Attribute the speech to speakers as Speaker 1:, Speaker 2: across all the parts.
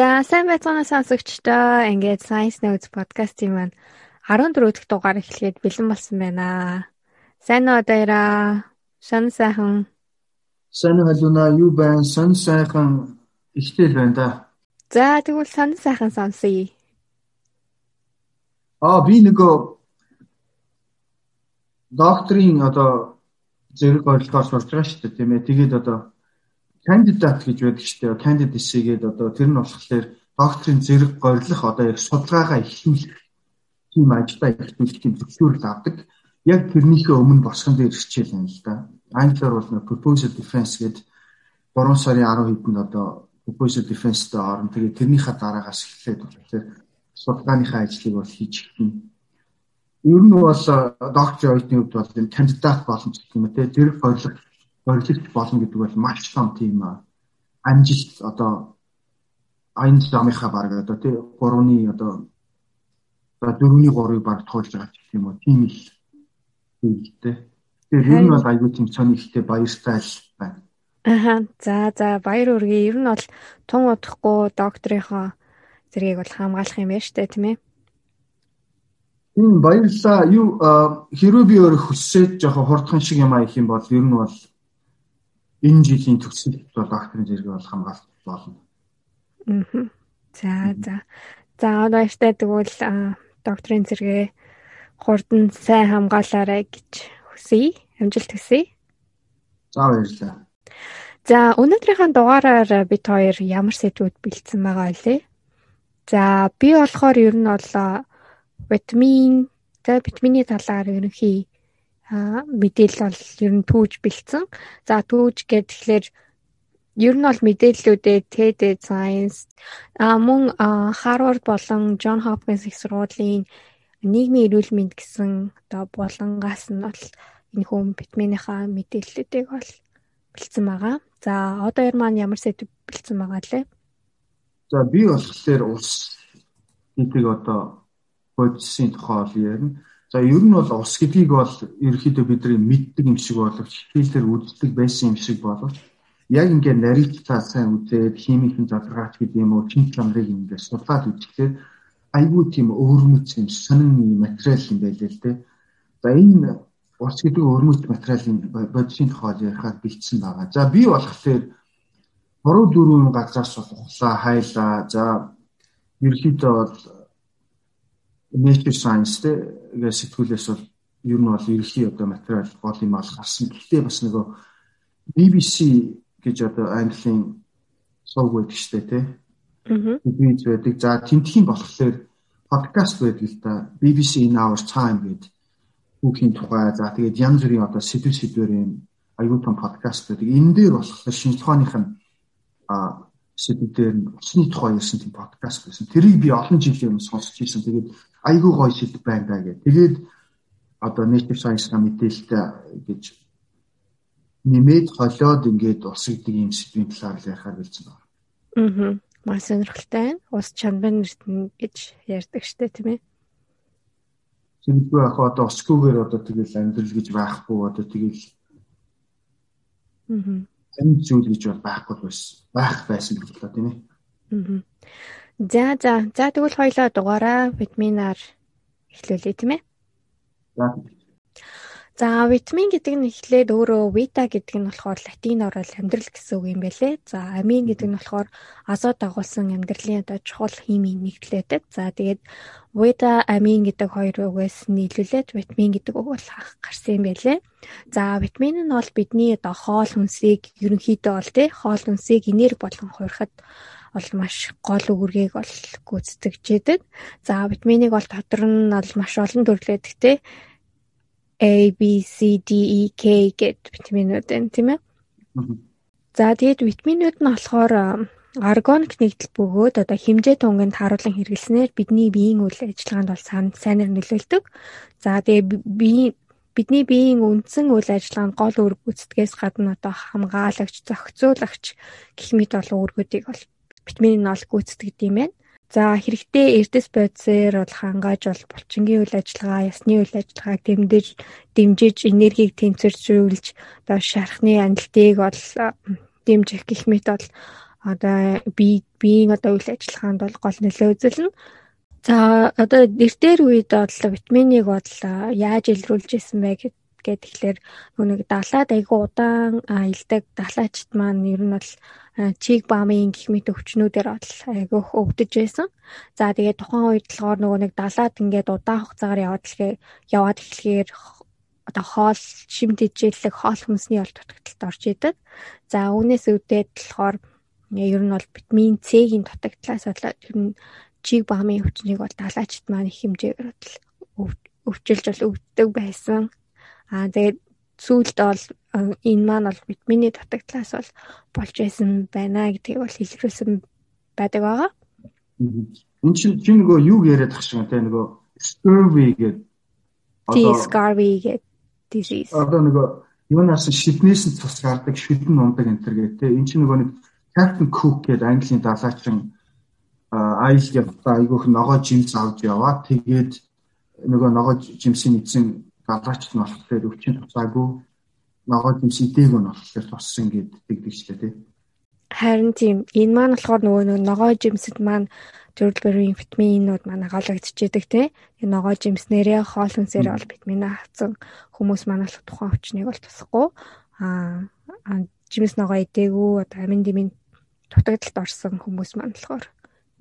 Speaker 1: За сайн байцгаана сонсогчдоо. Ингээд Science Notes podcast-ийн маань 14 дахь дугаар эхлэхэд бэлэн болсон байна. Сайн уу даяра? Сан сайхан.
Speaker 2: Сайн халуна юу байна? Сан сайхан ихтэй байна да.
Speaker 1: За тэгвэл сан сайхан сонсъё.
Speaker 2: Аа би нөгөө докторийн одоо зэрэг оролдоор сурч байгаа шүү дээ тийм ээ. Тэгээд одоо кандидат гэж байдаг шүү дээ. Candidacy гэдэг одоо тэр нь болохоор докторийн зэрэг горилох одоо яг судалгаагаа эхлүүлэх тийм ажлаа эхлүүлэх тийм зөвшөөрөл авдаг. Яг тэрнийхээ өмнө босгон дээр хичээл юм л да. Англиар бол proposal defense гэдэг 3 сарын 10 хэдэнд одоо proposal defense-тэй орно. Тэгээд тэрнийхээ дараагаас эхлээд болохоор судалгааныхаа ажлыг бол хийж эхэлнэ. Ер нь бол доктор оюутны хувьд бол энэ кандидат боломж гэх юм те зэрэг горилох зорилт болно гэдэг бол маш том тийм амжилт одоо айн замынхаа баг одоо тий 3-ны одоо одоо 4-ний 3-ыг баг туулж байгаа гэх юм уу тийм л зүйлтэй. Тэгэхээр ер нь бол аюу тийм цоны ихтэй баяртай л байна.
Speaker 1: Аха. За за баяр үргээ. Ер нь бол тун удахгүй докторийнхоо зэргийг бол хамгаалах юм байна штэ тийм ээ.
Speaker 2: Тийм баярлалаа. Юу хэрвээ би өөр хүссээд жоохон хурдхан шиг юм аа их юм бол ер нь бол энэ жилийн төгсөлт бол докторийн зэрэг бол хамгаалт болно.
Speaker 1: Аа. За за. За одоо ихтэй тэгвэл докторийн зэрэгээ хурдан сайн хамгаалаарай гэж хүсье. Амжилт хүсье.
Speaker 2: За баярлалаа.
Speaker 1: За өнөөдрийнхээ дугаараар бид хоёр ямар сэдвүүд бэлдсэн байгаа вэ? За би болохоор ер нь бол витамин за витамины талаар ерөнхий мэдээлэл бол ер нь түүж бэлдсэн. За түүж гэхлээр ер нь бол мэдээллүүдээ TED Science а мөн Harvard болон John Hopkins их сургуулийн нийгмийн эрүүл мэнд гэсэн одоо болонгаас нь бол энэ хүм витаминыхаа мэдээллүүдийг бол бэлдсэн байгаа. За одоо ер маань ямар сэдв бэлдсэн байгаа лээ?
Speaker 2: За би болохоор ус гэдэг одоо бодисын тухай ярина. За ер нь бол ус гэдгийг бол ерөөхдөө бидний мэддэг юм шиг боловч хилээр үздэг байсан юм шиг боловч яг ингээд нарийнтаа сайн үзээд химийн задраач гэдэг юм уу чин чанарыг ингээд судлаад үзэхээр айгүй тийм өөрмөц юм сонин материал юм байлээ л дээ. За энэ ус гэдэг өөрмөц материалын бодисын тухай ярихад бэлдсэн байгаа. За би болохоор 3 4 газраас бол ухлаа хайлаа. За ерөөхдөө бол nature science тэгээ сэтгүүлээс бол ер нь бол ерхий одоо материал гол юм ал гарсан. Гэхдээ бас нөгөө BBC гэж одоо английн сувг байдаг штэ тий. Аа. BBC байдаг. За тэмдгийн болохоор подкаст байдаг л да. BBC in our time гэдэг хүүхийн тухай за тэгээд янз бүрийн одоо сэдв сэдвэрийн аюул том подкаст байдаг. Энэ дээр болохоор шинжлэх ухааных нь а сэдвээр нь усны тухай ярьсан тийм подкаст байсан. Тэрийг би олон жилийн өмнө сонсч ирсэн. Тэгээд айгүй гоё сэдв байна да гэх. Тэгээд одоо nature science-га мэдээлэлтэй гэж нэмээд холиод ингээд ус гэдэг юм сэдвийн талаар л ярихаар болсон байна.
Speaker 1: Аа. Маш сонирхолтой байна. Ус чанарын эрдэнэ гэж ярьдаг штэ тийм ээ.
Speaker 2: Тэгвэл яг одоо усгүйгээр одоо тэгэл амьдрал гэж байхгүй одоо тэгэл Аа энэ зүйл гэж бол байхгүй байсан. Байх байсан гэж бодлоо тийм ээ.
Speaker 1: Аа. За за. За тэгвэл хоёлаа дугаараа витаминаар эхлүүлээ тийм ээ.
Speaker 2: За.
Speaker 1: За витамин гэдэг нь эхлээд өөрөө вита гэдэг нь болохоор латин орол амьдрал гэсэн үг юм байлээ. За амин гэдэг нь болохоор азот дагуулсан амьдралын одоо чухал химийн нэгдлээдэг. За тэгээд вита амин гэдэг хоёр үгээс нийлүүлээд витамин гэдэг үг бол гарсан юм байлээ. За витамин нь бол бидний одоо хоол хүнсийг ерөнхийдөө бол тий хоол хүнсийг энерги болгон хуурахад бол маш гол үүргийг бол гүйцэтгэжээдэг. За витаминыг бол тодор нь бол маш олон төрлөөдөг тий A B C D E K гэд витаминууд байна тийм ээ. За тэгээд витаминууд нь болохоор органик нэгдэл бөгөөд одоо хэмжээ тунганд харуулan хэрэглэснээр бидний биеийн үйл ажиллагаанд бол сайнэр нөлөөлдөг. За тэгээ бие бидний биеийн үндсэн үйл ажиллагаанд гол үүрэг гүйцэтгэхээс гадна одоо хамгаалагч, зохицуулагч гэх мэт бол үүргүүдийг бол витамин бол гүйцэтгэдэг юм байна. За хэрэгтэй эрдэс бодисээр бол хангааж бол булчингийн үйл ажиллагаа, ясны үйл ажиллагааг дэмжиж дэмжиж энергийг тэнцвэржүүлж одоо шархны анилтыг бол дэмжих гэх мэт бол одоо би биеийн одоо үйл ажиллагаанд бол гол нөлөө үзүүлнэ. За одоо эртээр үед бол витаминыг бол яаж илрүүлж исэн бэ гэд тэгэхээр нэг далаад айгу удаан илдэг далаачт маань ер нь бол чиг бамын гих мэт өвчнүүдээр бол айгу өвдөж байсан. За тэгээд тухайн үед болохоор нөгөө нэг далаад ингээд удаан хугацаагаар яваад эхлэхээр яваад эхлэхээр одоо хоол шимт ижээлэг хоол хүнсний ол дутагдалд орж идэг. За үүнээс үүдээд болохоор ер нь бол витамин C-ийн дутагдлаас болоод ер нь чиг бамын өвчнийг бол далаачд маань их хэмжээгээр өвчилж бол өвддөг байсан. Аа тэгээд сүүлд бол энэ маань бол витамины дутагдлаас бол болж байсан байна гэдгийг бол илэрүүлсэн байдаг байгаа.
Speaker 2: Энд чинь чи нөгөө юу яриад ах шиг те нөгөө scurvy гэдэг
Speaker 1: одоо scurvy гэдэг disease.
Speaker 2: Одоо нөгөө юунаас шиднээс нь цус гардаг, шидэн ундаг энэ төр гэдэг те. Энд чинь нөгөө нэг Captain Cook гэдэг Английн далаачин айл явтаа айгүйх ногоо жимс авч яваа. Тэгээд нөгөө ногоо жимсийн эзэн далаачд нь болохоор өвчин туцаагүй ногоо жимс идээг нь болохоор туссан гэд тэгдэгчлээ тий.
Speaker 1: Харин тийм энэ маань болохоор нөгөө ногоо жимсэд маань төрөлбөрийн витаминууд маань агуулгадчихэдэг тий. Энэ ногоо жимснэрээ хоол хүнсээр бол витамин авсан хүмүүс маань л тухайн өвчнийг бол тусахгүй аа жимс ногоо идээгүй одоо амин димийн дутагдалд орсон хүмүүс маань болохоор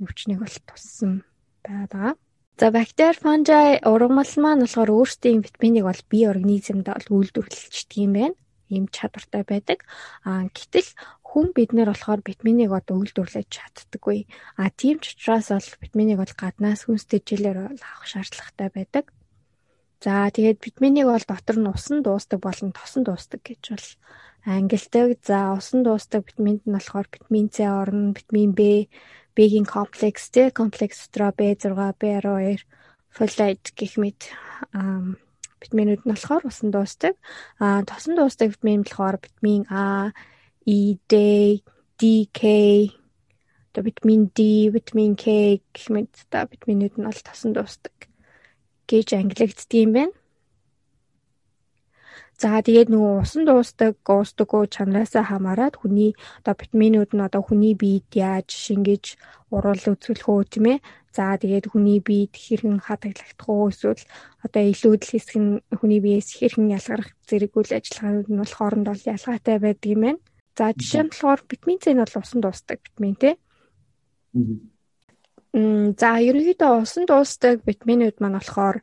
Speaker 1: өвчнийг бол туссан байгаа. За бактери, фунжи, ургамал маань болохоор өөрсдийн витаминыг бол бие организмд бол үйлдвэрлэлчдэг юм байна. Ийм чадвартай байдаг. А гэтэл хүн бид нэр болохоор витаминыг одоо үйлдвэрлэж чаддаггүй. А тийм ч учраас бол витаминыг бол гаднаас хүнстэй жилээр бол авах шаардлагатай байдаг. За тэгээд витаминыг бол дотор нь усан дуустдаг болон тосон дуустдаг гэж бол ангилдаг. За усан дуустдаг витаминд нь болохоор витамин С орно, витамин Б, B-ийн комплекс тэ комплекс дотроо B6, B12, folate гэх мэт витаминууд нь болохоор усан дуустдаг. А тосон дуустдаг витамин болохоор витамин А, E, D, D, K одоо витамин D, витамин K гэх мэт та витаминууд нь бол тосон дуустдаг гэж ангилагддаг юм байна. За тэгээд нөгөө усан дуустдаг, уустдаггүй чанараасаа хамаарат хүний одоо витаминууд нь одоо хүний биед яаж шингээж уруул үзүүлэх үү тийм ээ. За тэгээд хүний биед хэрхэн хадгалагдах уу эсвэл одоо илүүдл хэсэг нь хүний биеэс хэрхэн ялгарх зэрэг үйл ажиллагаанууд нь бол хооронд бол ялгаатай байдаг юм байна. За жишээ нь болохоор витамин С нь бол усан дуустдаг витамин тий. Мм за ерөнхийдөө усан дуустдаг витаминууд маань болохоор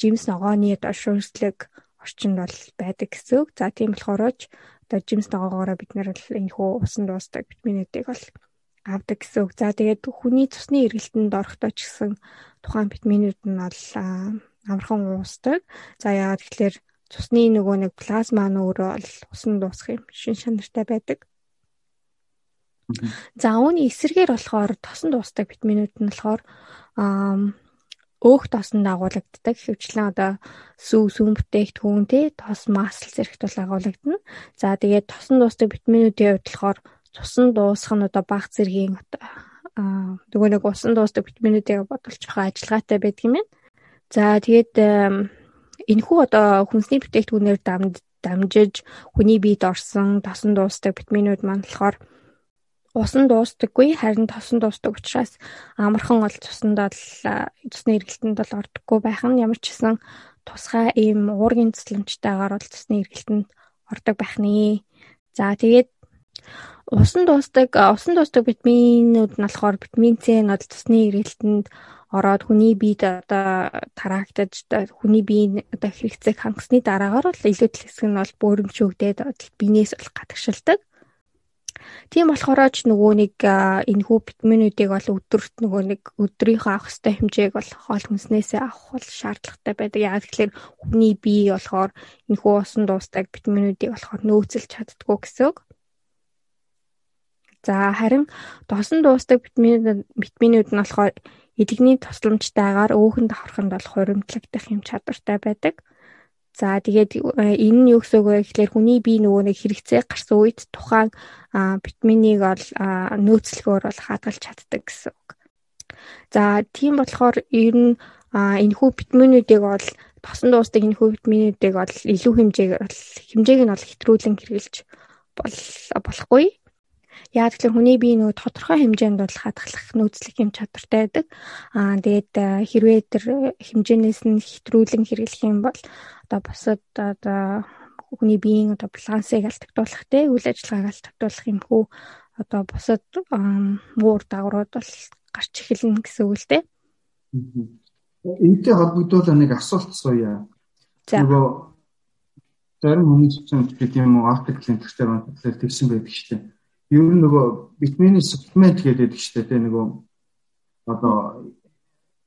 Speaker 1: жимс ногооны одоо шүүрслэг орчинд бол байдаг гэсэн үг. За тийм болохоор ч одоо жимс ногоогоороо бид нэр л энэ хөө усан дуустдаг витаминуудыг бол авдаг гэсэн үг. За тэгээд хүний цусны эргэлтэнд орохдоо ч гэсэн тухайн витаминууд нь бол амархан уусдаг. За яагаад тэгэхээр цусны нөгөө нэг плазма нь өөрөө бол усан дуусах юм шин шанартай байдаг. За үүний эсрэгээр болохоор тосон дуустдаг витаминууд нь болохоор өөх тосонд агуулгаддаг. Хөвчлэн одоо сүү сүүн бүтээгдэхүүн тий тос масл зэрэгт бол агуулгадана. За тэгээд тосон дуустдаг витаминуудын хувьд болохоор цусан дуусах нь одоо баг зэргийн одоо нөгөө нэг усан дуустдаг витаминуудыг бодолж байгаа ажиллагаатай байдаг юм байна. За тэгээд энэхүү одоо хүнсний бүтээгдэхүүнээр дамжиж хүний биед орсон тосон дуустдаг витаминууд маань болохоор усан дуустдаггүй харин тосон дуустдаг учраас амархан бол цуснд бол цусны эргэлтэнд бол ордоггүй байх нь ямар ч гэсэн тусгай ийм уургийн цэцлэмжтэйгээр бол цусны эргэлтэнд ордог байх нэ. За тэгээд усан дуустдаг усан дуустдаг витаминууд нь болохоор витамин С нь бол цусны эргэлтэнд ороод хүний биед одоо тараагдаж хүний бие одоо хэрэгцээг хангасны дараагаар бол илүүдл хэсэг нь бол бөөрөмжөөгдөөд биенээс бол гадагшилдаг. Тийм болохоор ч нөгөө нэг энэхүү витаминуудыг бол өдөрт нөгөө нэг өдрийнхөө авах хэвээр хэмжээг бол хоол хүнснээсээ авах бол шаардлагатай байдаг. Яг тэгэхээр хүний бие болохоор энэхүү усан дуустдаг витаминуудыг болохоор нөөцлж чаддгүй гэсэн үг. За харин досон дуустдаг витаминууд витаминууд нь болохоор эдгний тусламжтайгаар өөхөнд давхарханд бол хуримтлагдах юм чадвартай байдаг. За тэгээд э, энэ нь юу гэсэн үг вэ гэхээр хүний бие нөгөө нэг хэрэгцээ гарсан үед тухайн витаминыг бол нөөцлөхөөр бол хадгалж чаддаг гэсэн үг. За тийм болохоор ер нь энэхүү витаминуудыг бол тосон дуустдаг энэхүү витаминуудыг бол илүү хэмжээгээр хэмжээг нь бол хэтрүүлэн хэрэглэж бол болохгүй. Яг тэгэхээр хүний бие нөгөө тодорхой хэмжээнд бол хадгалах нөөцлөх юм чадвартай байдаг. Аа тэгээд хэрвээ тэр хэмжээнээс нь хэтрүүлэн хэрэглэх юм бол одоо бусад одоо хүний биеийн одоо балансыг алдагдуулах те үйл ажиллагааг алдагдуулах юм хүү одоо бусад муур дагаврууд бол гарч эхэлнэ гэсэн үг л те.
Speaker 2: Энтэй холбогдуулаад нэг асуулт сууя. Нөгөө зарим хүмүүс ч гэдэг юм уу артикл энтертэй онцлог тэгсэн байдаг шүү дээ. Ер нь нөгөө витамины supplement гэдэг шүү дээ. Нөгөө одоо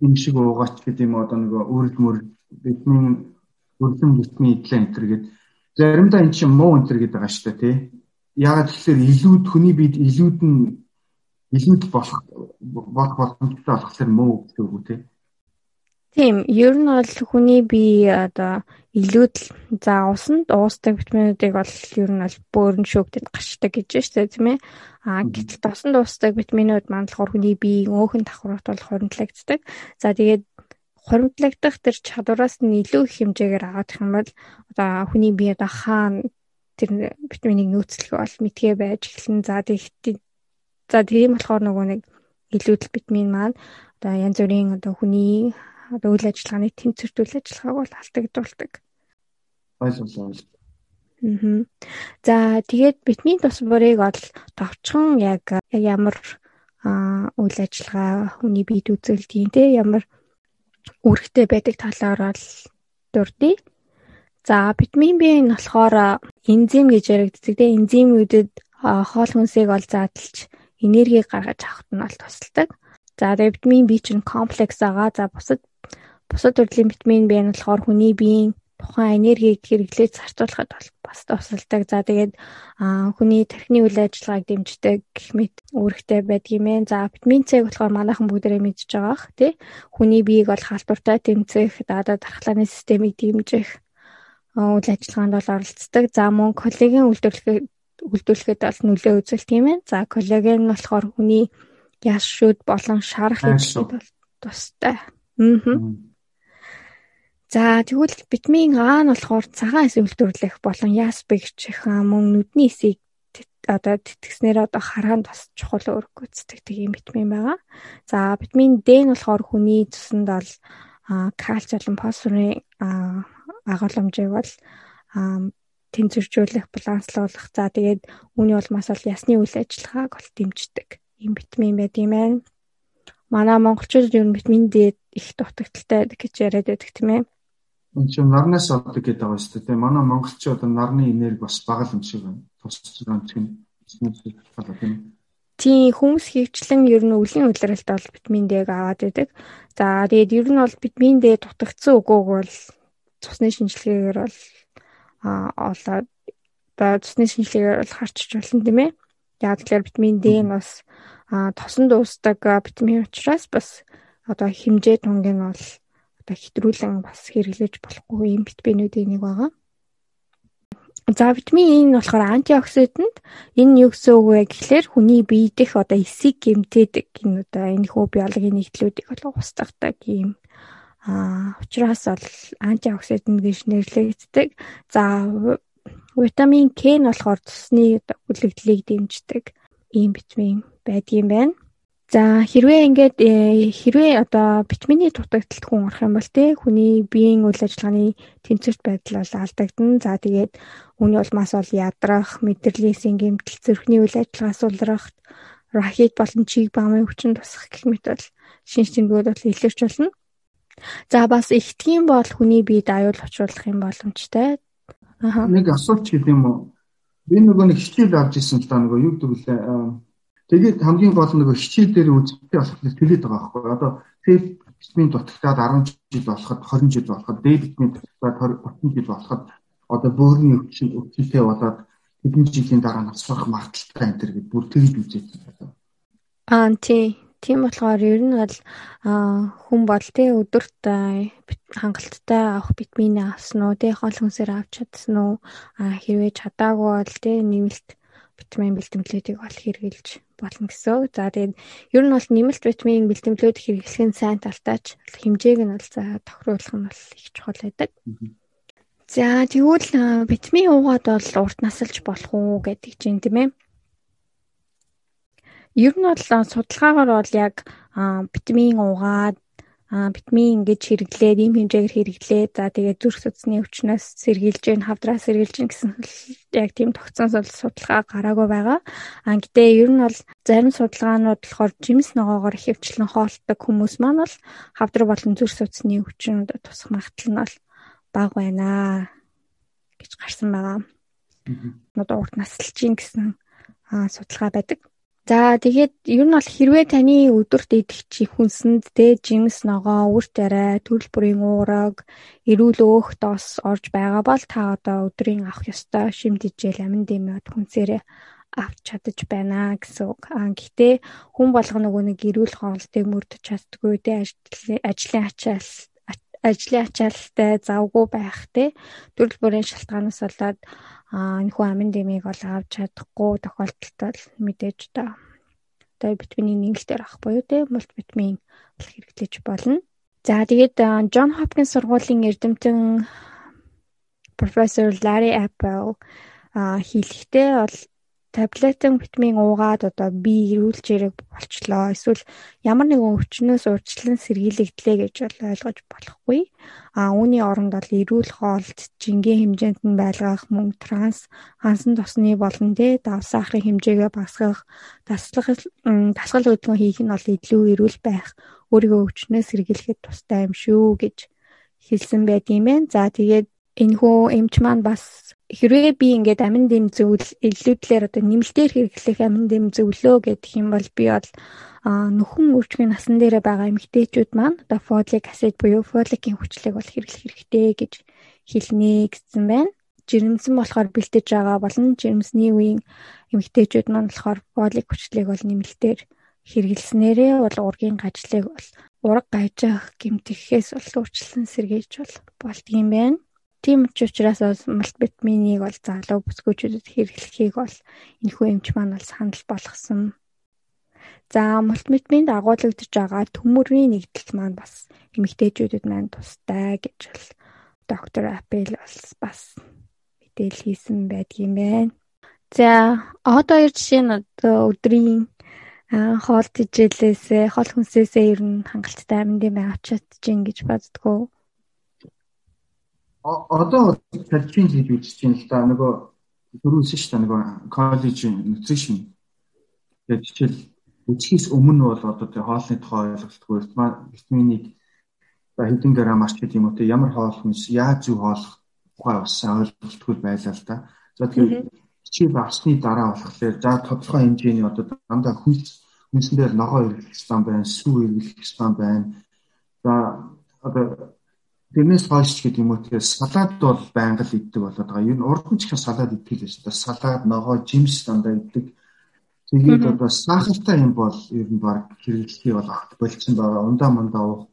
Speaker 2: энэ шиг уугач гэдэг юм одоо нөгөө үрэл мөр витамин өрлөн витамин идлээ энэ төр гэдэг заримдаа эн чинь муу өнтер гэдэг байгаа шүү дээ тий. Яагаад тэгэхээр илүүд хүний бид илүүд нь илүүд болох болох боломжтой болохоор муу гэдэг үг тий.
Speaker 1: Тийм, ер нь бол хүний бие одоо илүүд за усанд уусдаг витаминуудыг бол ер нь бол бөөрн шүүгдэд гарчдаг гэж байна тийм ээ. Аа гэтэл досонд уусдаг витаминууд маань болохоор хүний биеийн өөхөн давхрагт бол хоригдлагддаг. За тэгээд хуримтлагдах тэр чадвараас нь илүү их хэмжээгээр авах юм бол одоо хүний бие одоо хаана тэр витаминыг нөөцлөх бол мэдгээ байж эхэлнэ. За тэгт за тийм болохоор нөгөө нэг илүүдэл витамин маань одоо янз бүрийн одоо хүний одоо үйл ажиллагааны тэмцэрт үйл ажиллагааг бол алдагдуулдаг.
Speaker 2: Ойлголоо.
Speaker 1: Аа. За тэгээд витамин тус бүрийг бол товчхон яг ямар үйл ажиллагаа хүний биед үзүүлдэг те ямар үүрэгтэй байдаг талаар бол дурдъя. За витамин B нь болохоор энзим гэж яригддаг. Тэгээ энзимүүдэд хоол хүнсийг ол задлж энерги гаргаж авахт нь бол тусалдаг. За витамин B чинь комплекс байгаа. За бусад бусад төрлийн витамин B нь болохоор хүний биеийн тухайн энергийг хэрэглээд зарцуулахад бол бас тусалдаг. За тэгээд хүний тархины үйл ажиллагааг дэмждэг гэх мэт үүрэгтэй байдгийм ээ. За витамин С болохоор манайхан бүгдээрээ мэдж байгаах тий. Хүний биеийг бол халдвартай тэмцэх, даадаа дархлааны системийг дэмжих үйл ажиллагаанд бол оролцдог. За мөн коллаген үйлдвэрлэхэд үйлдвэрлэхэд бол нөлөө үзүүлдэг юм ээ. За коллаген нь болохоор хүний яс шүд болон шарах хэвшид бол тустай. Аа. За тэгвэл витамин А нь болохоор цагаан эс үйлдвэрлэх болон яс бэгчих мөн нүдний эсийг одоо тэтгснээр одоо хараанд бас чухал үүрэг гүйцэтгэдэг юм витамин байгаа. За витамин D нь болохоор хүний цуснд бол кальц болон фосфорын агуулмжийг бол тэнцвэржүүлэх, баланслуулах. За тэгээд үүний улмаас бол ясны үйл ажиллагааг бол дэмждэг юм витамин байд юм байна. Манай монголчууд ер нь витамин D их дутагдaltaй гэж яриад байдаг тийм ээ.
Speaker 2: Энд чинь нарнаас авдаг гэдэг байгаа шүү дээ. Манай монголчууд нарны энерги бас бага юм шиг байна. Байгаа юм чинь
Speaker 1: Тийм хүмүүс хөвчлэн ер нь өвлийн удиралт бол витамин D-г аваад байдаг. За тэгээд ер нь бол витамин D дутагдсан үгүйг бол цусны шинжилгээгээр бол олоод одоо цусны шинжилгээгээр бол харчиж болно тийм ээ. Яг тэгэхээр витамин D нь бас тосонд уусдаг витамин учраас бас одоо хэмжээ тунг нь бол одоо хэтрүүлэн бас хэрэглэж болохгүй юм витаминуудын нэг байгаа. За витамин E нь болохоор антиоксидант. Энэ юу гэсэн үг вэ гэхлээр хүний бие дэх одоо эсийг гэмтээдэг энэ одоо энэ хөө биологийн нэгдлүүдийг бол устгадаг юм. Аа учраас бол антиоксидант гэж нэрлэгддэг. За витамин К нь болохоор цусны хүлэгдлийг дэмждэг ийм витамин байдгийм байна. За хэрвээ ингээд э, хэрвээ одоо витамины дутагдалт хүн орох юм бол те хүний биеийн үйл ажиллагааны тэнцвэрт байдал бол алдагдана. За тэгээд үүний улмаас бол ядрах, мэдрэлийн гэмтэл, зүрхний үйл ажиллагаа сулрах, рахит болон чиг бамын хүчин тусах гэх мэт бол шинж тэмдгүүд бол илэрч болно. За бас ихтгэн бол хүний биед аюул учруулах юм боломжтой.
Speaker 2: Нэг асуулт гэдэг юм уу? Би нөгөө нэг хичээл авч ирсэн л да нөгөө юу вэ? Тэгээд хамгийн гол нь нөгөө хичээл дээр үзэлтэй болох төлөөд байгаа байхгүй. Одоо фэйс витамин дутагтаад 10 жил болоход 20 жил болоход Д витамин дутагтаад 30 жил болоход одоо бөөрийн өвчин өвчнөтэй болоод хэдэн жилийн дараа насрах магадaltaй энэ төр гэд бүр тэгж үзээд байна.
Speaker 1: Аа тий. Тийм болохоор ер нь бол хүн бол тий өдөрт хангалттай авах витамин авсан уу, тий хоол хүнсээр авч чадсан уу, хэрвээ чадаагүй бол тий нэмэлт витамин бэлтгэлүүдийг бол хэрэгжилж болно гэсэн. За тэгээд ер нь бол нэмэлт витамин бэлтгэлүүд хэрэглэх нь сайн талтайч хэмжээг нь бол за тохируулах нь бол их чухал байдаг. За тэгвэл витамин уугаад бол урт насалж болох уу гэдэг чинь тийм ээ. Ер нь бол судалгаагаар бол яг витамин уугаад витамин ингэж хэрэглээд ийм хэмжээгээр хэрэглээд за тэгээд зүрх судасны өвчнөөс сэргийлж гин хавдраа сэргийлж гин гэсэн яг тийм тогтсон судалгаа гараагүй байгаа. А гэтээ ер нь бол зарим судалгаанууд болохоор жимс ногоогоор ихэвчлэн хоолтдог хүмүүс маань бол хавдраа болон зүрх судасны өвчнөд тусах магадлал нь бол бага байна гэж гарсан байгаа. Одоо урт наслж гин гэсэн судалгаа байдаг. За тэгээд ер нь бол хэрвээ таны өдөрт идэх чи хүнсэнд тэ жимс ногоо, үр тариа, төрөл бүрийн уураг, эрүүл өөх дос орж байгаа бол та одоо өдрийн авах ёстой шимтгийжэл амин дэмэд хүнсээрээ авч чадаж байна гэсэн үг. Аа гэхдээ хүн болго нөгөө нэг эрүүл хоолтыг мөрдөж чаддгүй тэ ажлын ачаал ажлын ачаалтай завгүй байх те төрөл бүрийн шалтгаанаас болоод энэ хүн амин дэмийг бол авч чадахгүй тохиолдолд бол мэдээж та одоо витамины нэмэлтээр авах буюу те мультивитамин бол хэрэглэж болно. За тэгээд Джон Хопкинс сургуулийн эрдэмтэн профессор Larry Apple хэлэхдээ бол таблетын витамин уугаад одоо би эрүүл зэрэг болчлоо. Эсвэл ямар нэгэн өвчнөөс урьдчилан сэргийлэгдлээ гэж бол ойлгож болохгүй. А үүний оронд бол эрүүл хоолт, жингийн хэмжээнд нь байлгах мөн транс, хансан тосны болон тэ дав сахарын хэмжээгээ багасгах, дасгал дасгал хөдөлгөөн хийх нь бол илүү эрүүл байх, өөрийгөө өвчнөөс сэргийлэхэд тустай юм шүү гэж хэлсэн байт юм байна. За тэгээд энэхүү эмч маань бас хэрвээ би ингээд амин дэм зөвл илүүдлэр одоо нэмэлтээр хэрэглэх амин дэм зөвлөө гэдэг юм бол би бол нөхөн үржигийн насан дээр байгаа эмэгтэйчүүд маань одоо фолик асид буюу фоликийн хүчлэг бол хэрэглэх хэрэгтэй гэж хэлнэ гэсэн байна. Жирэмсэн болохоор бэлтэж байгаа болон жирэмсний үеийн эмэгтэйчүүд маань болохоор фолик хүчлэг бол нэмэлтээр хэрэглэснээрээ бол ургийн гажлыг бол ураг гажих гэмтэхээс бол өөрчлөн сэргийж бол болдгийм байна. Тийм учраас мультивитаминыг бол залуу бүсгүйчүүдэд хэрэглэхийг бол энэхүү эмч маань бол санал болгосон. За мультивитаминд агуулгадж байгаа төмөрийн нэгдэл маань бас эмэгтэйчүүдэд маань тустай гэж бол доктор Апел бол бас мэдээлэл хийсэн байдгийм байна. За одоо хоёр жишээ нь өдрийн хоол тэжээлээсээ хол хүнсээсээ ер нь хангалттай амин дэм авч чадчих гэж боддгоо
Speaker 2: одоо калчин хийж үзэж байна л да нөгөө дөрөвсөн шүү дээ нөгөө коллеж нутришн гэж хичээл үжихээс өмнө бол одоо тэр хоолны тухай ойлголтгүй витаминыг хэдэн грамм арч гэдэг юм уу те ямар хоол хүнс яаж зөв хоолох тухай бас ойлголтгүй байлаа л да. За тэгэхээр хичээл авсны дараа болохоор за тодорхой хэмжээний одоо дандаа хүнс хүнсэн дээр ногоо ирэх стан байна, сүү ирэх стан байна. За одоо Тэрнээс хойш гэдэг юм уу тэгээ салаад бол байнга л иддэг болоод байгаа. Юу н урд нь ч их салаад иддэг л шүү дээ. Салаад, ногоо, жимс дандаа иддэг. Тэгээд одоо сахартай юм бол ер нь баг хэрэглэхий бол огт болцсон байгаа. Ундаа мандаа уух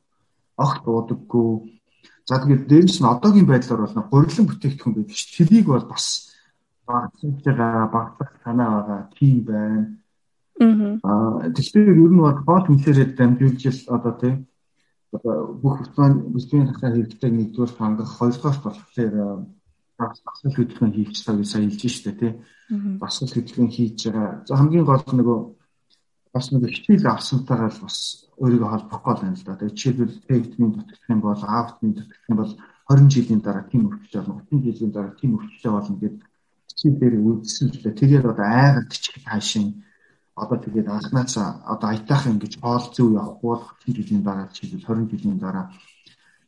Speaker 2: огт уудаггүй. За тэгээд дээрс нь одоогийн байдлаар бол гурилан бүтээгдэхүүн байдаг ш. Тэрийг бол бас багцж байгаа, багцах танаа байгаа тийм байна. Аа тэгэхээр ер нь бол хоол хүнсээрээ дамжуулж одоо тийм бүх бүсгийн хасаа хэрэгтэйг нэгдүгээр хангах хоёрдугаар болохоор басгал хөдөлгөөн хийх цагийг сая хэлж штэ тий. Басгал хөдөлгөөн хийж байгаа. За хамгийн гол нь нөгөө бас нэг хичээл авсантайгаа л бас өөрийгөө холбохгүй байна л да. Тэгээ жишээлбэл Д витамин дутгах юм бол А витамин дутгах юм бол 20 жилийн дараа тийм өвчтэй болно. 30 жилийн дараа тийм өвчтэй болно гэдэг хичээлээр үзсэн л дээ. Тэгээд одоо айгаад чиг хаашийн одоо тэгээд анхнаас одоо аятайх ингэж хоол зүй явахгүй бол 30 жилийн дараа жишээлбэл 20 жилийн дараа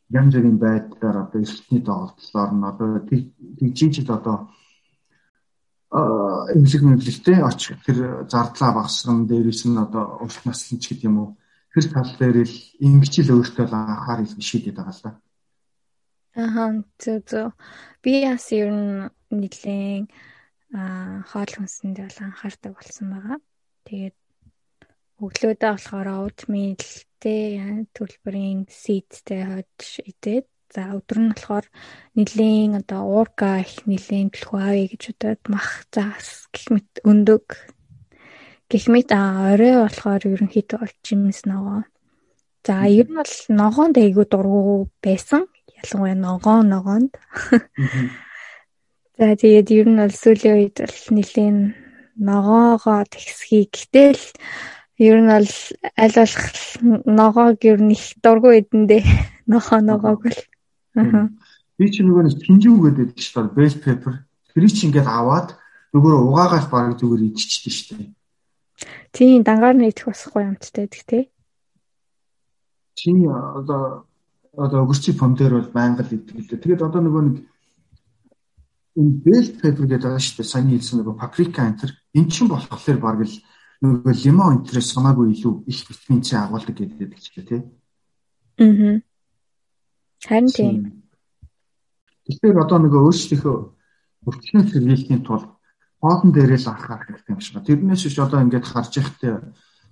Speaker 2: янз бүрийн байдлаар одоо эрсдэлтний тоглолтоор нь одоо тэгжижид одоо эмнэлэг мэдлэгтэй очих тэр зардлаа багасган дээрээс нь одоо урт наслан ч гэдэг юм уу тэр тал дээр л өөртөө л анхаар их шийдэт байгаа л да.
Speaker 1: Аа зөв зөв. Би бас ер нь нэлийн аа хоол хүнсэнд бол анхаардаг болсон байгаа. Тэгээд өглөөдөө болохоор oatmeal-тэй төлбөрийн seed-тэй хойд идээд за өдөр нь болохоор нэлийн одоо уурка их нэлийн төлхөө гэж удаад мах заас гэх мэт өндөг гэх мэт а орой болохоор ерөнхийдөө бол жимс ногоо. За ер нь бол ногоонд айгуу дургу байсан. Ялангуяа ногоо ногоонд. За тэгээд ер нь бол сүүлийн үед бол нэлийн ногоогоо тэгсхий. Гэтэл ер нь бол аль болох ногоог ер нь их дургүй идэндээ ногоо ногоог л. Аа.
Speaker 2: Би чи нөгөө нэг тинжүү гэдэг чинь бол bell pepper. Тэр чинь ингээд аваад нөгөө угаагаар баг зүгээр идчихсэн шүү дээ.
Speaker 1: Тийм дангаар нь идэх бас гоё юмтай гэдэг тий.
Speaker 2: Чи одоо одоо өгөрчи помдэр бол байнга л идэх лээ. Тэгээд одоо нөгөө нэг энэ bell pepper гэдэг байгаа шүү дээ. Саний хэлсэн нөгөө paprika энэ эн чинь болохоор баг л нөгөө лимон энтрээс хамаагүй илүү их витамин С агуулдаг гэдэг ч гэх тий.
Speaker 1: Аа. Харин тийм.
Speaker 2: Тэгэхээр одоо нөгөө өөрсдийнхөө өртгөн сэргийлэхийн тулд хоолн дээрээ л анхаарах хэрэгтэй юм шиг байна. Тэрнээс биш одоо ингээд харж ихтэй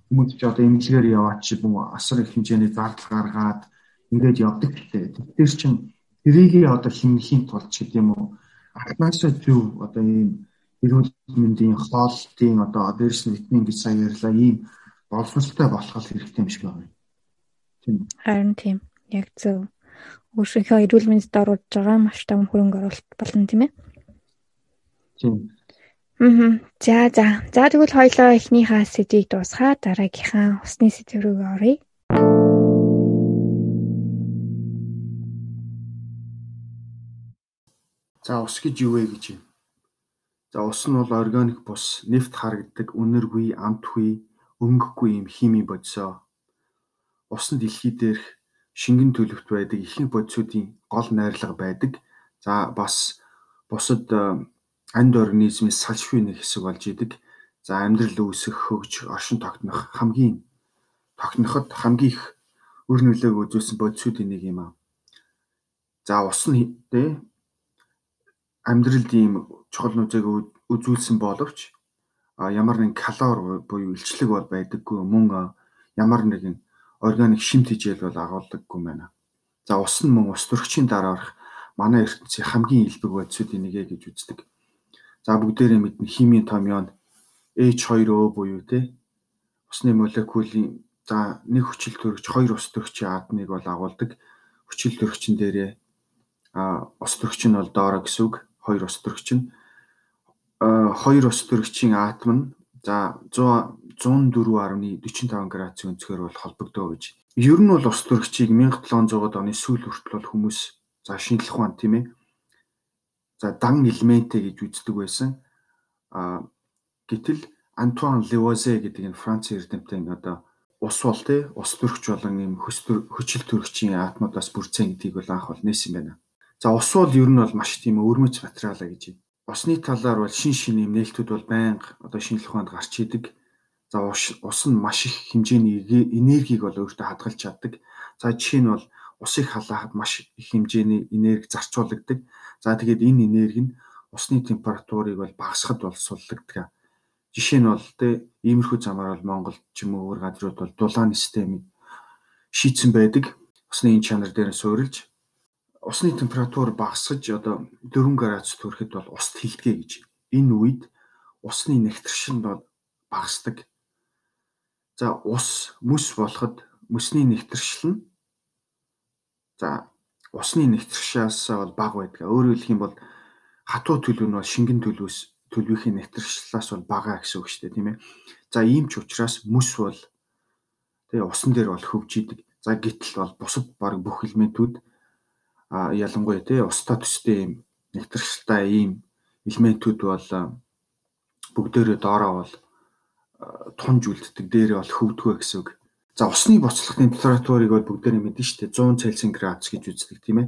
Speaker 2: хүмүүс ч одоо эмнэлгээр яваад чи бүү асар их хэмжээний зардал гаргаад ингээд явдаг гэдэг. Тэгэхээр чин тэрийг одоо хэмнэхийн тулд ч гэдэм үү анхнаасаа зөв одоо ийм эрүүл мэндийн хоолтын одоо нь витамин гэж сайн ярьлаа ийм боловсралтай болох хэрэгтэй юм шиг байна.
Speaker 1: Тийм. Харин тийм. Яг зөв өөрийнхөө эрүүл мэндэд оруулж байгаа маш том хөрөнгө оруулалт болно тийм ээ.
Speaker 2: Тийм.
Speaker 1: Мм. За за. За тэгвэл хоёлоо эхнийхээ сэдвийг дуусгаад дараагийнхаа усны сэдв рүү оръё.
Speaker 2: За ус гэж юу вэ гэж юм. За ус нь бол органик бус, нефт харагддаг, үнэргүй, амтгүй, өнгөхгүй юм химийн бодисоо. Ус нь дэлхий дээрх шингэн төлөвт байдаг ихэнх бодисуудын гол найрлага байдаг. За бас бусад э, амьд организмын салшгүй нэг хэсэг болж идэг. За амьдрал үүсэх, хөгж, оршин тогтнох хамгийн тогтноход хамгийн их өр нөлөөг үзүүлсэн бодисуудын нэг юм аа. За ус нь тэ амьдралд ийм чухал нөхцөлийг үзүүлсэн боловч ямар нэгэн калори буюу илчлэг бол байдаггүй мөн ямар нэгэн органик шимт хичээл бол агуулдаггүй байна. За ус нь мөн ус төрөгчийн дараах манай ертөнцийн хамгийн илбэг бодисуудын нэгэ гэж үздэг. За бүгдээрээ мэднэ химийн томьёо H2O буюу те усны молекулын за нэг хүчил төрөгч хоёр ус төрөгчийн атомыг бол агуулдаг. Хүчил төрөгчин дээрээ а ус төрөгч нь бол доороо гэсэн үг. Хоёр ус төрөгч нь хоёр ус төрөгчийн атом нь за 100 104.45 градусын өнцгөр бол холбогдоо гэж. Ер нь бол ус төрөгчийг 1700-аад оны сүүл хүртэл бол хүмүүс за шинжлэх ухаан тийм ээ. За дан элементэ гэж үздэг байсан. А гэтэл Антуан Левозе гэдэг энэ Франц эрдэмтэн одоо ус бол тий ус төрөгч болон ийм хөчл төрөгчийн атомудаас бүрдсэн гэдгийг бол анх бол нээсэн байна. За ус бол ер нь бол маш тийм өрмөц материалаа гэж. Усны талаар бол шин шин юм нээлтүүд бол байнга одоо шинжлэх ухаанд гарч идэг. За ус нь маш их хэмжээний энергийг бол өөртөө хадгалж чаддаг. За жишээ нь бол усыг халаахад маш их хэмжээний энерги зарцуулагддаг. За тэгээд энэ энерги нь усны температурыг бол багасгахад бол суллагдаг. Жишээ нь бол тэ иймэрхүү замаар бол Монгол ч юм уу өөр газрууд бол дулааны систем шийдсэн байдаг. Усны энэ чанар дээр суурилж усны температур багасгаж одоо 4 градус хүрэхэд бол ус тэлдэгэ гэж. Энэ үед усны нэгтршин бол багасдаг. За ус мөс болоход мөсний нэгтршил нь за усны нэгтршээс бол бага байдаг. Өөрөөр хэлэх юм бол хатуу төлөв нь бол шингэн төлөвөөс төлөвийн нэгтршлээс бол бага гэсэн үг шүү дээ тийм ээ. За ийм ч учраас мөс бол тэгээ усан дээр бол хөвж идэг. За гítэл бол бусад баг бүх элементүүд ялангуяа тий устаа төстэй ийм нэгтршилтай ийм элементүүд бол бүгдээрээ доороо бол тунж үлддэг дээрээ бол хөвдгөө гэсэн үг. За усны боцлох температурыг бол бүгдээрээ мэднэ шүү дээ 100 Цельсийн градус гэж үздэг тийм ээ.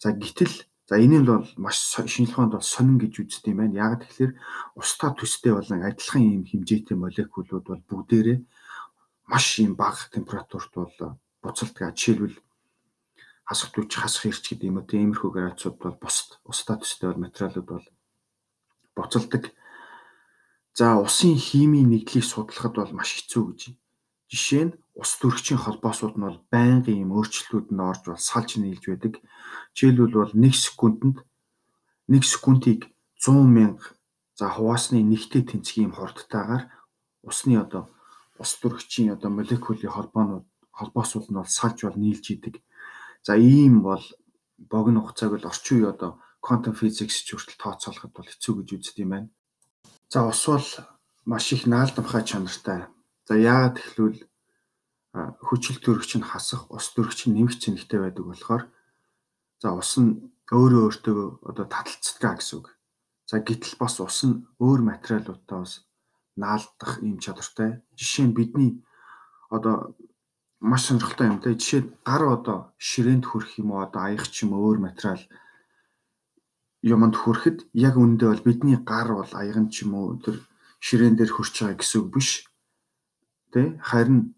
Speaker 2: За гítэл за энэ нь бол маш шинжлэх ухаанд бол сонин гэж үздэг юм байна. Яг тэгэхээр устаа төстэй болон адилхан ийм хэмжээтэй молекулууд бол бүгдээрээ маш ийм бага температурт бол буцалдаг. Жишээлбэл хасах түвч хасах эрч гэдэг юм уу тиймэрхүү градусууд бол бусд устаа төстэй бол материалууд бол буцалдаг. За усын химийн нэгдлийг судлахад бол маш хэцүү гэж. Жишээ нь ус төрөгчийн холбоосууд нь бол байнгын юм өөрчлөлтүүд нь орж бол салж нийлж байдаг. Жишээлбэл бол 1 секундэд 1 секундыг 100 мянга за хуваасны нэгтэй тэнцгийн хурдтайгаар усны одоо ус төрөгчийн одоо молекулын холбоонууд холбоосууд нь бол салж бол нийлж идэг. За ийм бол богино хугацааг бол орчин үе одоо quantum physics ч хүртэл тооцоолоход бол хэцүү гэж үздэг юм байна. За ус бол маш их наалдамхай чанартай. За яагаад гэхлүүл хүчил төрөгч нь хасах, ус төрөгч нь нэмэх зэнхтэй байдаг болохоор за ус нь өөрөө өөртөө одоо таталцдаг гэсэн үг. За гэтэл бас ус нь өөр материалуудтай бас наалдах ийм чадвартай. Жишээ нь бидний одоо маш сонирхолтой юм те. Жишээ гар одоо ширээнд хүрэх юм уу одоо аяг ч юм өөр материал юмд хүрэхэд яг үндэ бол бидний гар бол аяг нь ч юм уу тэр ширээн дээр хүрч байгаа гэсэн үг биш. Тэ харин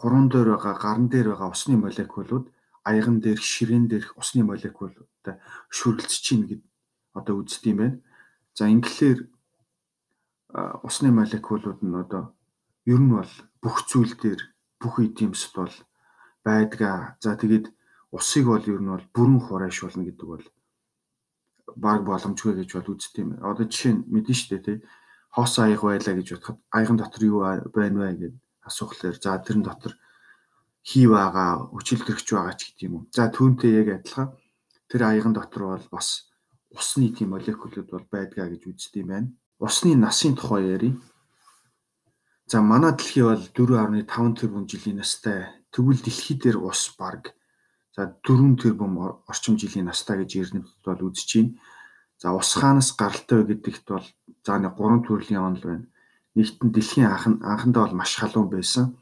Speaker 2: хуруунд дээр байгаа гарн дээр байгаа усны молекулууд аяган дээр ширээн дээрх усны молекулуудтай шүргэлцэж чинь гэд одоо үздэг юм байна. За ингэлээр усны молекулууд нь одоо ер нь бол бүх зүйл дээр бүх эдемсд бол байдгаа. За тэгээд усыг бол ер нь бол бүрэн хураашуулна гэдэг бол баг боломжгүй гэж бол үздэг юм. Одоо жишээ нь мэдэн штэ тий. Хоос аяг байлаа гэж бодоход аяган дотор юу байна вэ гэдэг асуухлаар за тэрэн дотор хий байгаа, өчил төрөгч байгаа ч гэдэг юм. За түүнтэй яг адилхан тэр аяган дотор бол бас усны тийм молекулууд бол байдгаа гэж үздэг юм байна. Усны насын тухай ярив. За манай дэлхий бол 4.5 тэрбум жилийн настай. Тэгвэл дэлхий дээр ус баг за 4 тэрбум орчим жилийн настай гэж эрдэмтэд бол үзэж байна. За ус хаанаас гаралтай вэ гэдэгт бол за нэг 3 төрлийн онол байна. Нэгт нь дэлхийн анхан анхандаа бол маш халуун байсан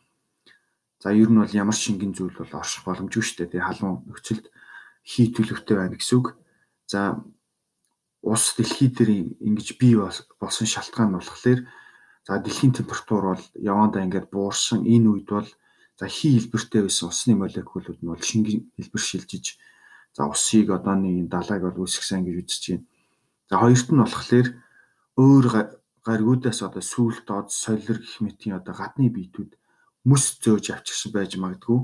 Speaker 2: За ер нь бол ямар шингэн зүйл бол орших боломжгүй шүү дээ. Тэгээ халуун нөхцөлд хий төлөвтэй байна гэсэн үг. За ус дэлхий дээр ингэж бий болсон шалтгаан нь болохоор за дэлхийн температур бол явандаа ингээд буурсан энэ үед бол за хий хэлбэртэй байсан усны молекулууд нь бол шингэн хэлбэр шилжиж за усыг одоо нэг далайг бол үүсгэсэн гэж үзэж байна. За хоёрт нь болохоор өөр гаригуудаас одоо сүүл доод солир гэх мэтийн одоо гадны биетүүд мөс зөөж авчихсан байж магадгүй.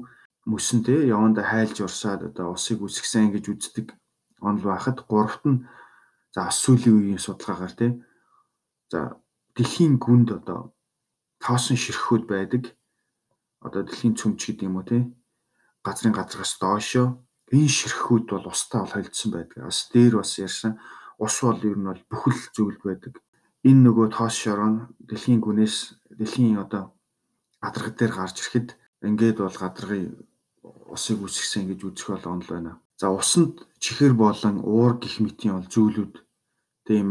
Speaker 2: Мөс нь те яванда хайлж урсаад одоо усыг үсгсэн гэж үздэг онл байхад гуравт нь за сүүлийн үеийн судалгаагаар те за дэлхийн гүнд одоо тоосон ширхүүд байдаг. Одоо дэлхийн цөмч гэдэг юм уу те газрын газраас доошо энэ ширхүүд бол устаа бол холдсон байдаг. Бас дээр бас ярьсан ус бол ер нь бол бүхэл зүйл байдаг. Энэ нөгөө тоос шороо дэлхийн гүнээс дэлхийн одоо гадаргад дээр гарч ирэхэд ингээд бол гадаргын усыг үсгсэн гэж үзэх бол онл байна. За усанд чихэр болон уур гих мэтийн бол зүйлүүд тийм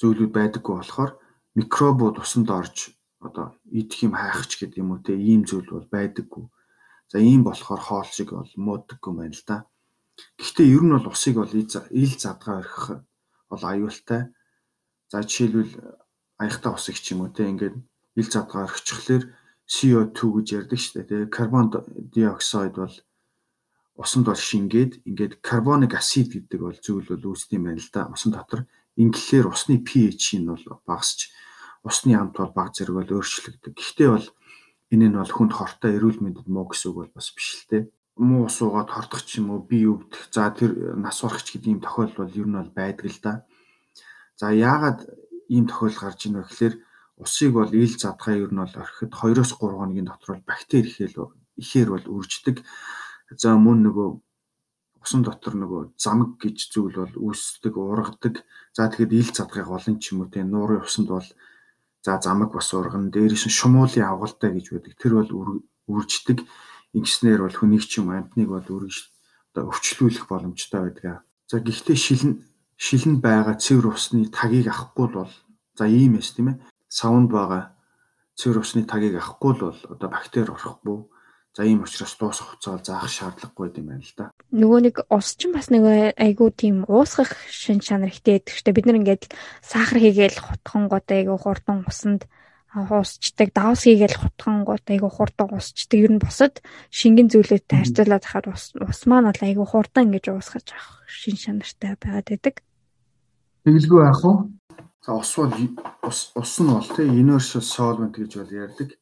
Speaker 2: зүйлүүд байдаггүй болохоор микробууд усанд орж одоо идэх юм хайхч гэдэг юм уу те ийм зүйл бол байдаггүй. За ийм болохоор хоолшиг бол муудаггүй байна л да. Гэхдээ ер нь бол усыг бол ил задгаа орхих бол аюултай. За жишээлбэл аягтай усыг ч юм уу те ингээд ил задгаа орхичихлаар CO2 гэж ярьдаг шүү дээ. Тэгээ карбон диоксид бол усанд бол шингээд ингээд карбоник асид гэдэг бол зүйл бол үүсдэг юм байна л да. Усан дотор ингэлээр усны pH нь бол багасч усны амт бол баг зэрэг бол өөрчлөгдөг. Гэхдээ бол энэ нь бол хүнд хортой эрүүл мэндэд муу гэсэн үг бол бас биш л те. Муу ус уугаад хортох ч юм уу бие өвдөх. За тэр нас урахч гэдэг ийм тохиолдол бол ер нь бол байдаг л да. За яагаад ийм тохиолдол гарч ийн вэ гэхээр усыг бол ил задгаа ер нь бол орхиход 2-оос 3 хоногийн дотор бол бактери ихээр ихээр бол үрждэг. За мөн нөгөө усан дотор нөгөө замг гэж зүйл бол үүсдэг, ургадаг. За тэгэхэд ил задгайг олон ч юм уу тийм нуурын усанд бол за замг бас ургана. Дээрээс нь шумуулын авгалтай гэж байдаг. Тэр бол үрждэг. Ингэснээр бол хүнийг ч юм амтныг бол үргэж одоо өвчлүүлэх боломжтой байдаг. За гэхдээ шилэн шилэн байгаа цэвэр усны тагийг авахгүй бол за ийм эс тийм ээ савнд байгаа цэвэр усны тагийг авахгүй бол одоо бактери орохгүй. За ийм учраас дуусах хугацаа заах шаардлагагүй юм байна л да.
Speaker 1: Нөгөө нэг ус чинь бас нэг айгүй тийм уусгах шин чанар ихтэй байдаг шүү дээ. Бид нар ингээд сахар хийгээл хутхан гот айгүй хурдан усанд уусчдаг, давс хийгээл хутхан гот айгүй хурдан усчдаг. Ер нь босод шингэн зүйлүүдтэй харьцуулаад хахад ус ус маань бол айгүй хурдан ингэж уусгаж авах шин чанартай байгаад байдаг.
Speaker 2: Тэгэлгүй яах вэ? За ус бол ус ус нь бол тий universal solvent гэж бол ярьдаг.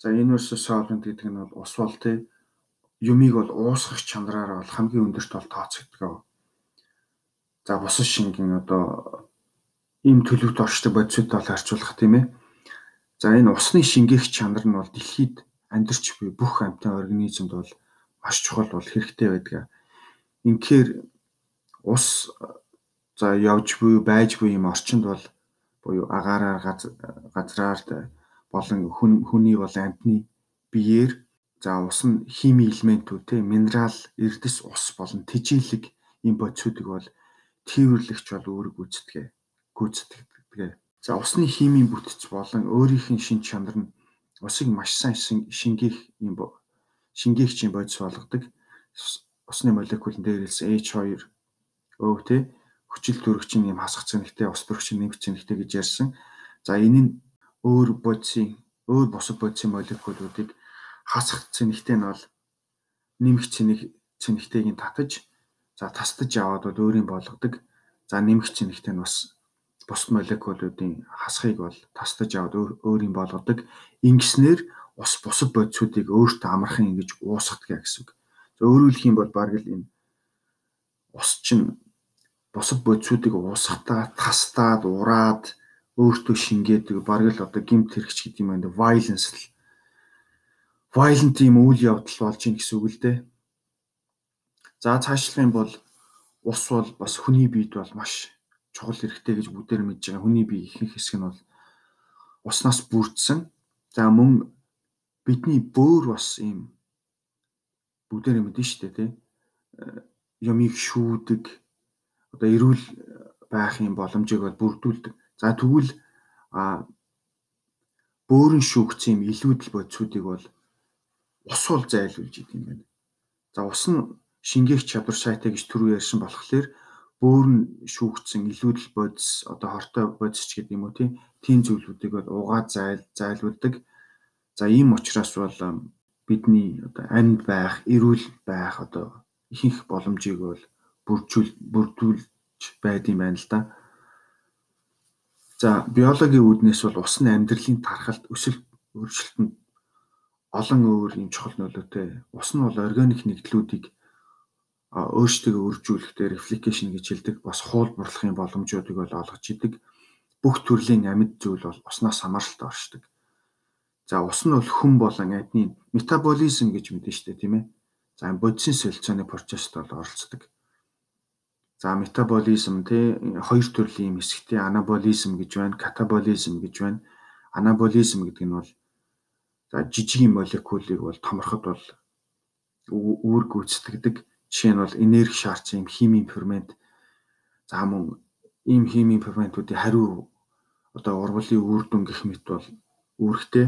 Speaker 2: За universal solvent гэдэг нь бол ус бол тий юмыг бол уусгах чанараараа бол хамгийн өндөрт бол тооцогддог. За бусад шингийн одоо ийм төлөвт орчдог бодисууд бол харьцуулах тийм ээ. За энэ усны шингээх чанар нь бол дэлхийд амьдарч буй бүх амьтан организмд бол маш чухал бол хэрэгтэй байдаг. Инхээр ус за явж буй байж буй юм орчинд бол буюу агаараар газраар болон хүний бол амьтны биеэр за ус нь хими элементүүд те минерал, эрдэс ус болон тэжээлэг ийм бодисуудыг бол тээвэрлэгч бол өөрөг гүйцэтгэе. Гүйцэтгэдэг. За усны химийн бүтэц болон өөрийнх нь шин чанар нь усыг маш сайн шингээх юм шингээгчийн бодис болгодог. Усны молекулын дээрээс H2 өө тэ хүчил төрөгчин юм хасах цэнэгтэй ус төрөгчин нэмэх цэнэгтэй гэж ярьсан. За энэ нь өөр бодисын өөр бусад бодисын молекулуудыг хасах цэнэгтэй нь бол нэмэх цэнэг цэнэгтэйг нь татаж за тасдаж аваад бол өөрийн болгодог. За нэмэх цэнэгтэй нь бас бус молекулуудын хасхыг бол тасдаж аваад өөрийн болгодог. Ингэснээр ус бусад бодисуудыг өөртөө амархан ингэж уусгадаг гэсэн үг. За өөрөөр хэлэх юм бол баг л энэ ус чинь бусад бодисуудыг уусгатаа, тастаад, ураад өөртөө шингээдэг баг л одоо гимт хэрэгч гэдэг юм байна. Violence л violent юм үйл явдал болж ийн гэсэн үг л дээ. За цаашлах юм бол ус бол бас хүний биед бол маш чухал хэрэгтэй гэж бүгдээр мэдж байгаа. Хүний бие ихэнх хэсэг нь бол уснаас бүрдсэн. За мөн бидний бөөр бас ийм бүгдээр мэднэ шүү дээ, тий. Э, Юмыг шүүдэг одоо эрүүл байх юм боломжийг бол бүрдүүлдэг. За тэгвэл а бөөрн шүүгцэн юм илүүдэл бодисуудыг бол ус бол зайлуулж идэв юм байна. За ус нь шингээх чадвар сайтай гэж түрүү ярьсан болохоор бөөрн шүүгцэн илүүдэл бодис одоо хортой бодис ч гэдэг юм уу тийм зүйлүүдийг бол угаад зайл зайлуулдаг. За ийм учраас бол бидний одоо амьд байх, эрүүл байх одоо ихэнх боломжийг бол бүржүүл бүрдүүлж байдсан байна л да. За биологийн үүднээс бол усны амьдралын тархалт өсөлт өөрчлөлтөнд олон өөр юм чухал нөлөөтэй. Ус нь бол органик нэгдлүүдийг өөрсдөө үржүүлэхдээ репликейшн гэж хэлдэг бас хуул бурлахын боломжуудыг бол олгож идэг. Бүх төрлийн амьд зүйл бол уснаас хамааралтай оршдог. За ус нь бол хүн болон амьтны метаболизм гэж мэдэн штэ тийм ээ. За бодисын солилцооны процессд бол оролцдог. За метаболизм тий хоёр төрлийн юм хэсэгтэй анаболизм гэж байна, катаболизм гэж байна. Анаболизм гэдэг нь бол за жижиг молекулыг бол томорход бол үүрэг гүйцэтгэдэг Жишээ нь бол энерги шаардсан юм химийн фермент за мөн ийм химийн ферментүүдийн хариу одоо урвалын үр дүн гэх мэт бол үүрэгтэй.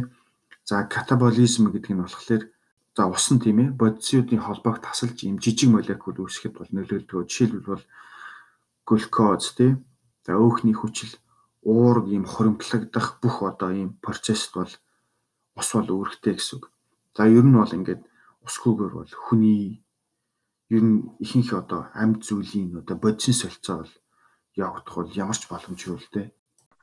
Speaker 2: За катаболизм гэдэг нь болохоор за ус нь тийм ээ бодисуудын холбоог тасалж ийм жижиг молекул үүсгэхэд бол нөлөөлдөг. Жишээлбэл бол глюкоз тий. За өөхний хүчил уург ийм хоримтлагдах бүх одоо ийм процессд бол ус бол үүрэгтэй гэсэн үг. За ер нь бол ингээд усгүйгээр бол хүний ер нь ихэнх одоо амьд зүйлийн одоо бодисын солилцоо бол явагдах бол ямар ч боломжгүй л дээ.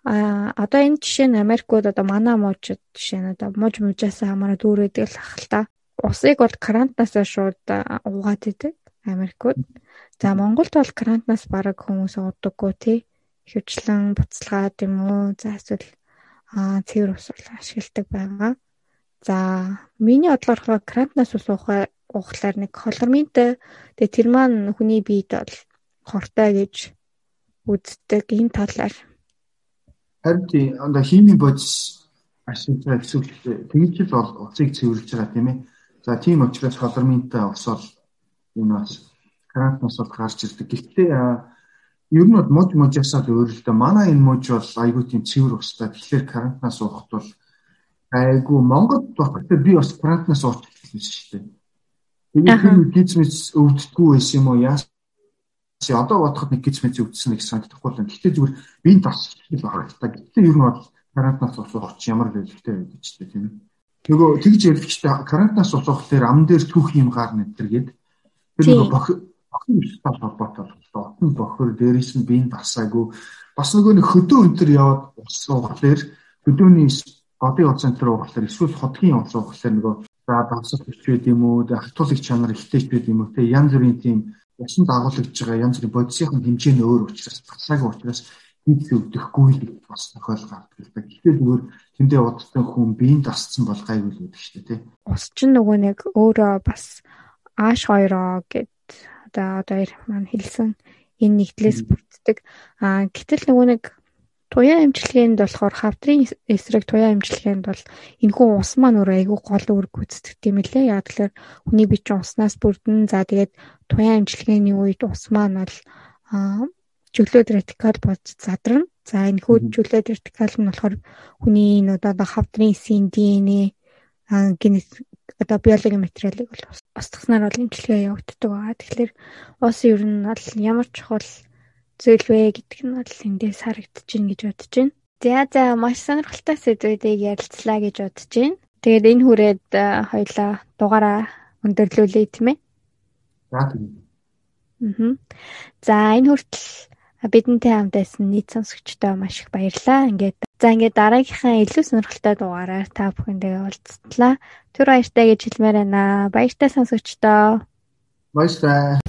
Speaker 1: А одоо энэ жишээ нь Америкууд одоо манай мужид жишээ нь одоо муж мужаас үүрээдэг л ах л та. Усыг бол крантнаас шууд угаад идэг Америкууд. За Монголд бол крантнаас бараг хүмүүс уудаггүй тий. Хөвчлэн буцалгаад юм уу? За эсвэл аа цэвэр ус ашигладаг байгаа. За миний бодлоор крантнаас ус уухай уухлаар нэг холорминтэй тэгээ тэр маань хүний биед бол хортой гэж үздэг энэ талаар
Speaker 2: харин тийм одоо химийн бодис ашиглаж эсвэл тэгж л бол уцыг цэвэрлж байгаа тийм ээ за тийм учраас холорминтэй ус энэ бас карантинаас бол гарч ирдэг гэхдээ ер нь бол муж мужаасаа л өөр л дээ манай энэ муж бол айгүй тийм цэвэр устай тэгэхээр карантинаас уухт бол айгүй Монголд багтаа би бас карантинаас уучих гэсэн шүү дээ Тэгээд тэр гизмэс өвддөггүй байсан юм уу? Яас одоо бодоход нэг гизмэс өвдсөн гэж санагдахгүй л. Гэхдээ зүгээр биеийн тасч л харагдаа. Гэхдээ ер нь бол карантинаас ч ямар лөлттэй байдаг ч тийм. Нөгөө тэгж ярилчтай карантинаас усуух дээр ам дээр түүх юм гар нэтэргээд тэр нөгөө бохир бохир холбоотой болтой. Отон бохир дээрээс нь биеийн тасаагүй бас нөгөө нэг хөдөө өнтер яваад усуухлаар хөдөөний годын уцан дээр уурлаар эсвэл хотгийн уцан уурлаар нөгөө За давсал бич байд юм уу, хатуулагч чанар ихтэй байд юм уу, те янз бүрийн тийм усан дагуулж байгаа янз бүрийн бодисын хэмжээ нь өөр учраас багсаагүй учраас хийх өвдөхгүй л бас тохиол гардаг л да. Гэхдээ зүгээр тэндээ удахгүй хүн биеийн тасцсан бол гайгүй л үүдэх шүү дээ, тий.
Speaker 1: Ус чинь нөгөө нэг өөрөө бас ааш хоёроо гэд одоо одоо хоёр маань хэлсэн энэ нэгдлээс бүрддэг. Аа гэтэл нөгөө нэг Туяа имчилгээнд болохоор хавдрын эсрэг туяа имчилгээнд бол энэхүү ус маань өөр айгүй гол үүрэг гүйцэтгэдэг юм лээ. Яг тэгэхээр хүний бие чинь уснаас бүрдэн. За тэгээд туяа имчилгээний үед ус маань бол чөлөөт ретикал болж задарна. За энэхүү чөлөөт ретикал нь болохоор хүний энэ одоо хавдрын эсийн ДНЭ генет одоо биологийн материалыг бол устгаснаар бол имчилгээ явагддаг байгаа. Тэгэхээр ус ер нь бол ямар чухал зүйл вэ гэдг нь бол эндээс харагдаж байна гэж бодож байна. За за маш сонирхолтой сэдвүүдийг ярилцлаа гэж бодож байна. Тэгээд энэ хүрээд хоёлаа дугаараа өндөрлүүлээ тийм ээ.
Speaker 2: За тийм.
Speaker 1: Аа. За энэ хүртэл бидэнтэй хамт байсан нийт сонсогчдоо маш их баярлалаа. Ингээд за ингээд дараагийнхаа илүү сонирхолтой дугаараар та бүхэндээ уулзтлаа. Түр баяртай гэж хэлмээр байна. Баяртай сонсогчдоо.
Speaker 2: Баяртай.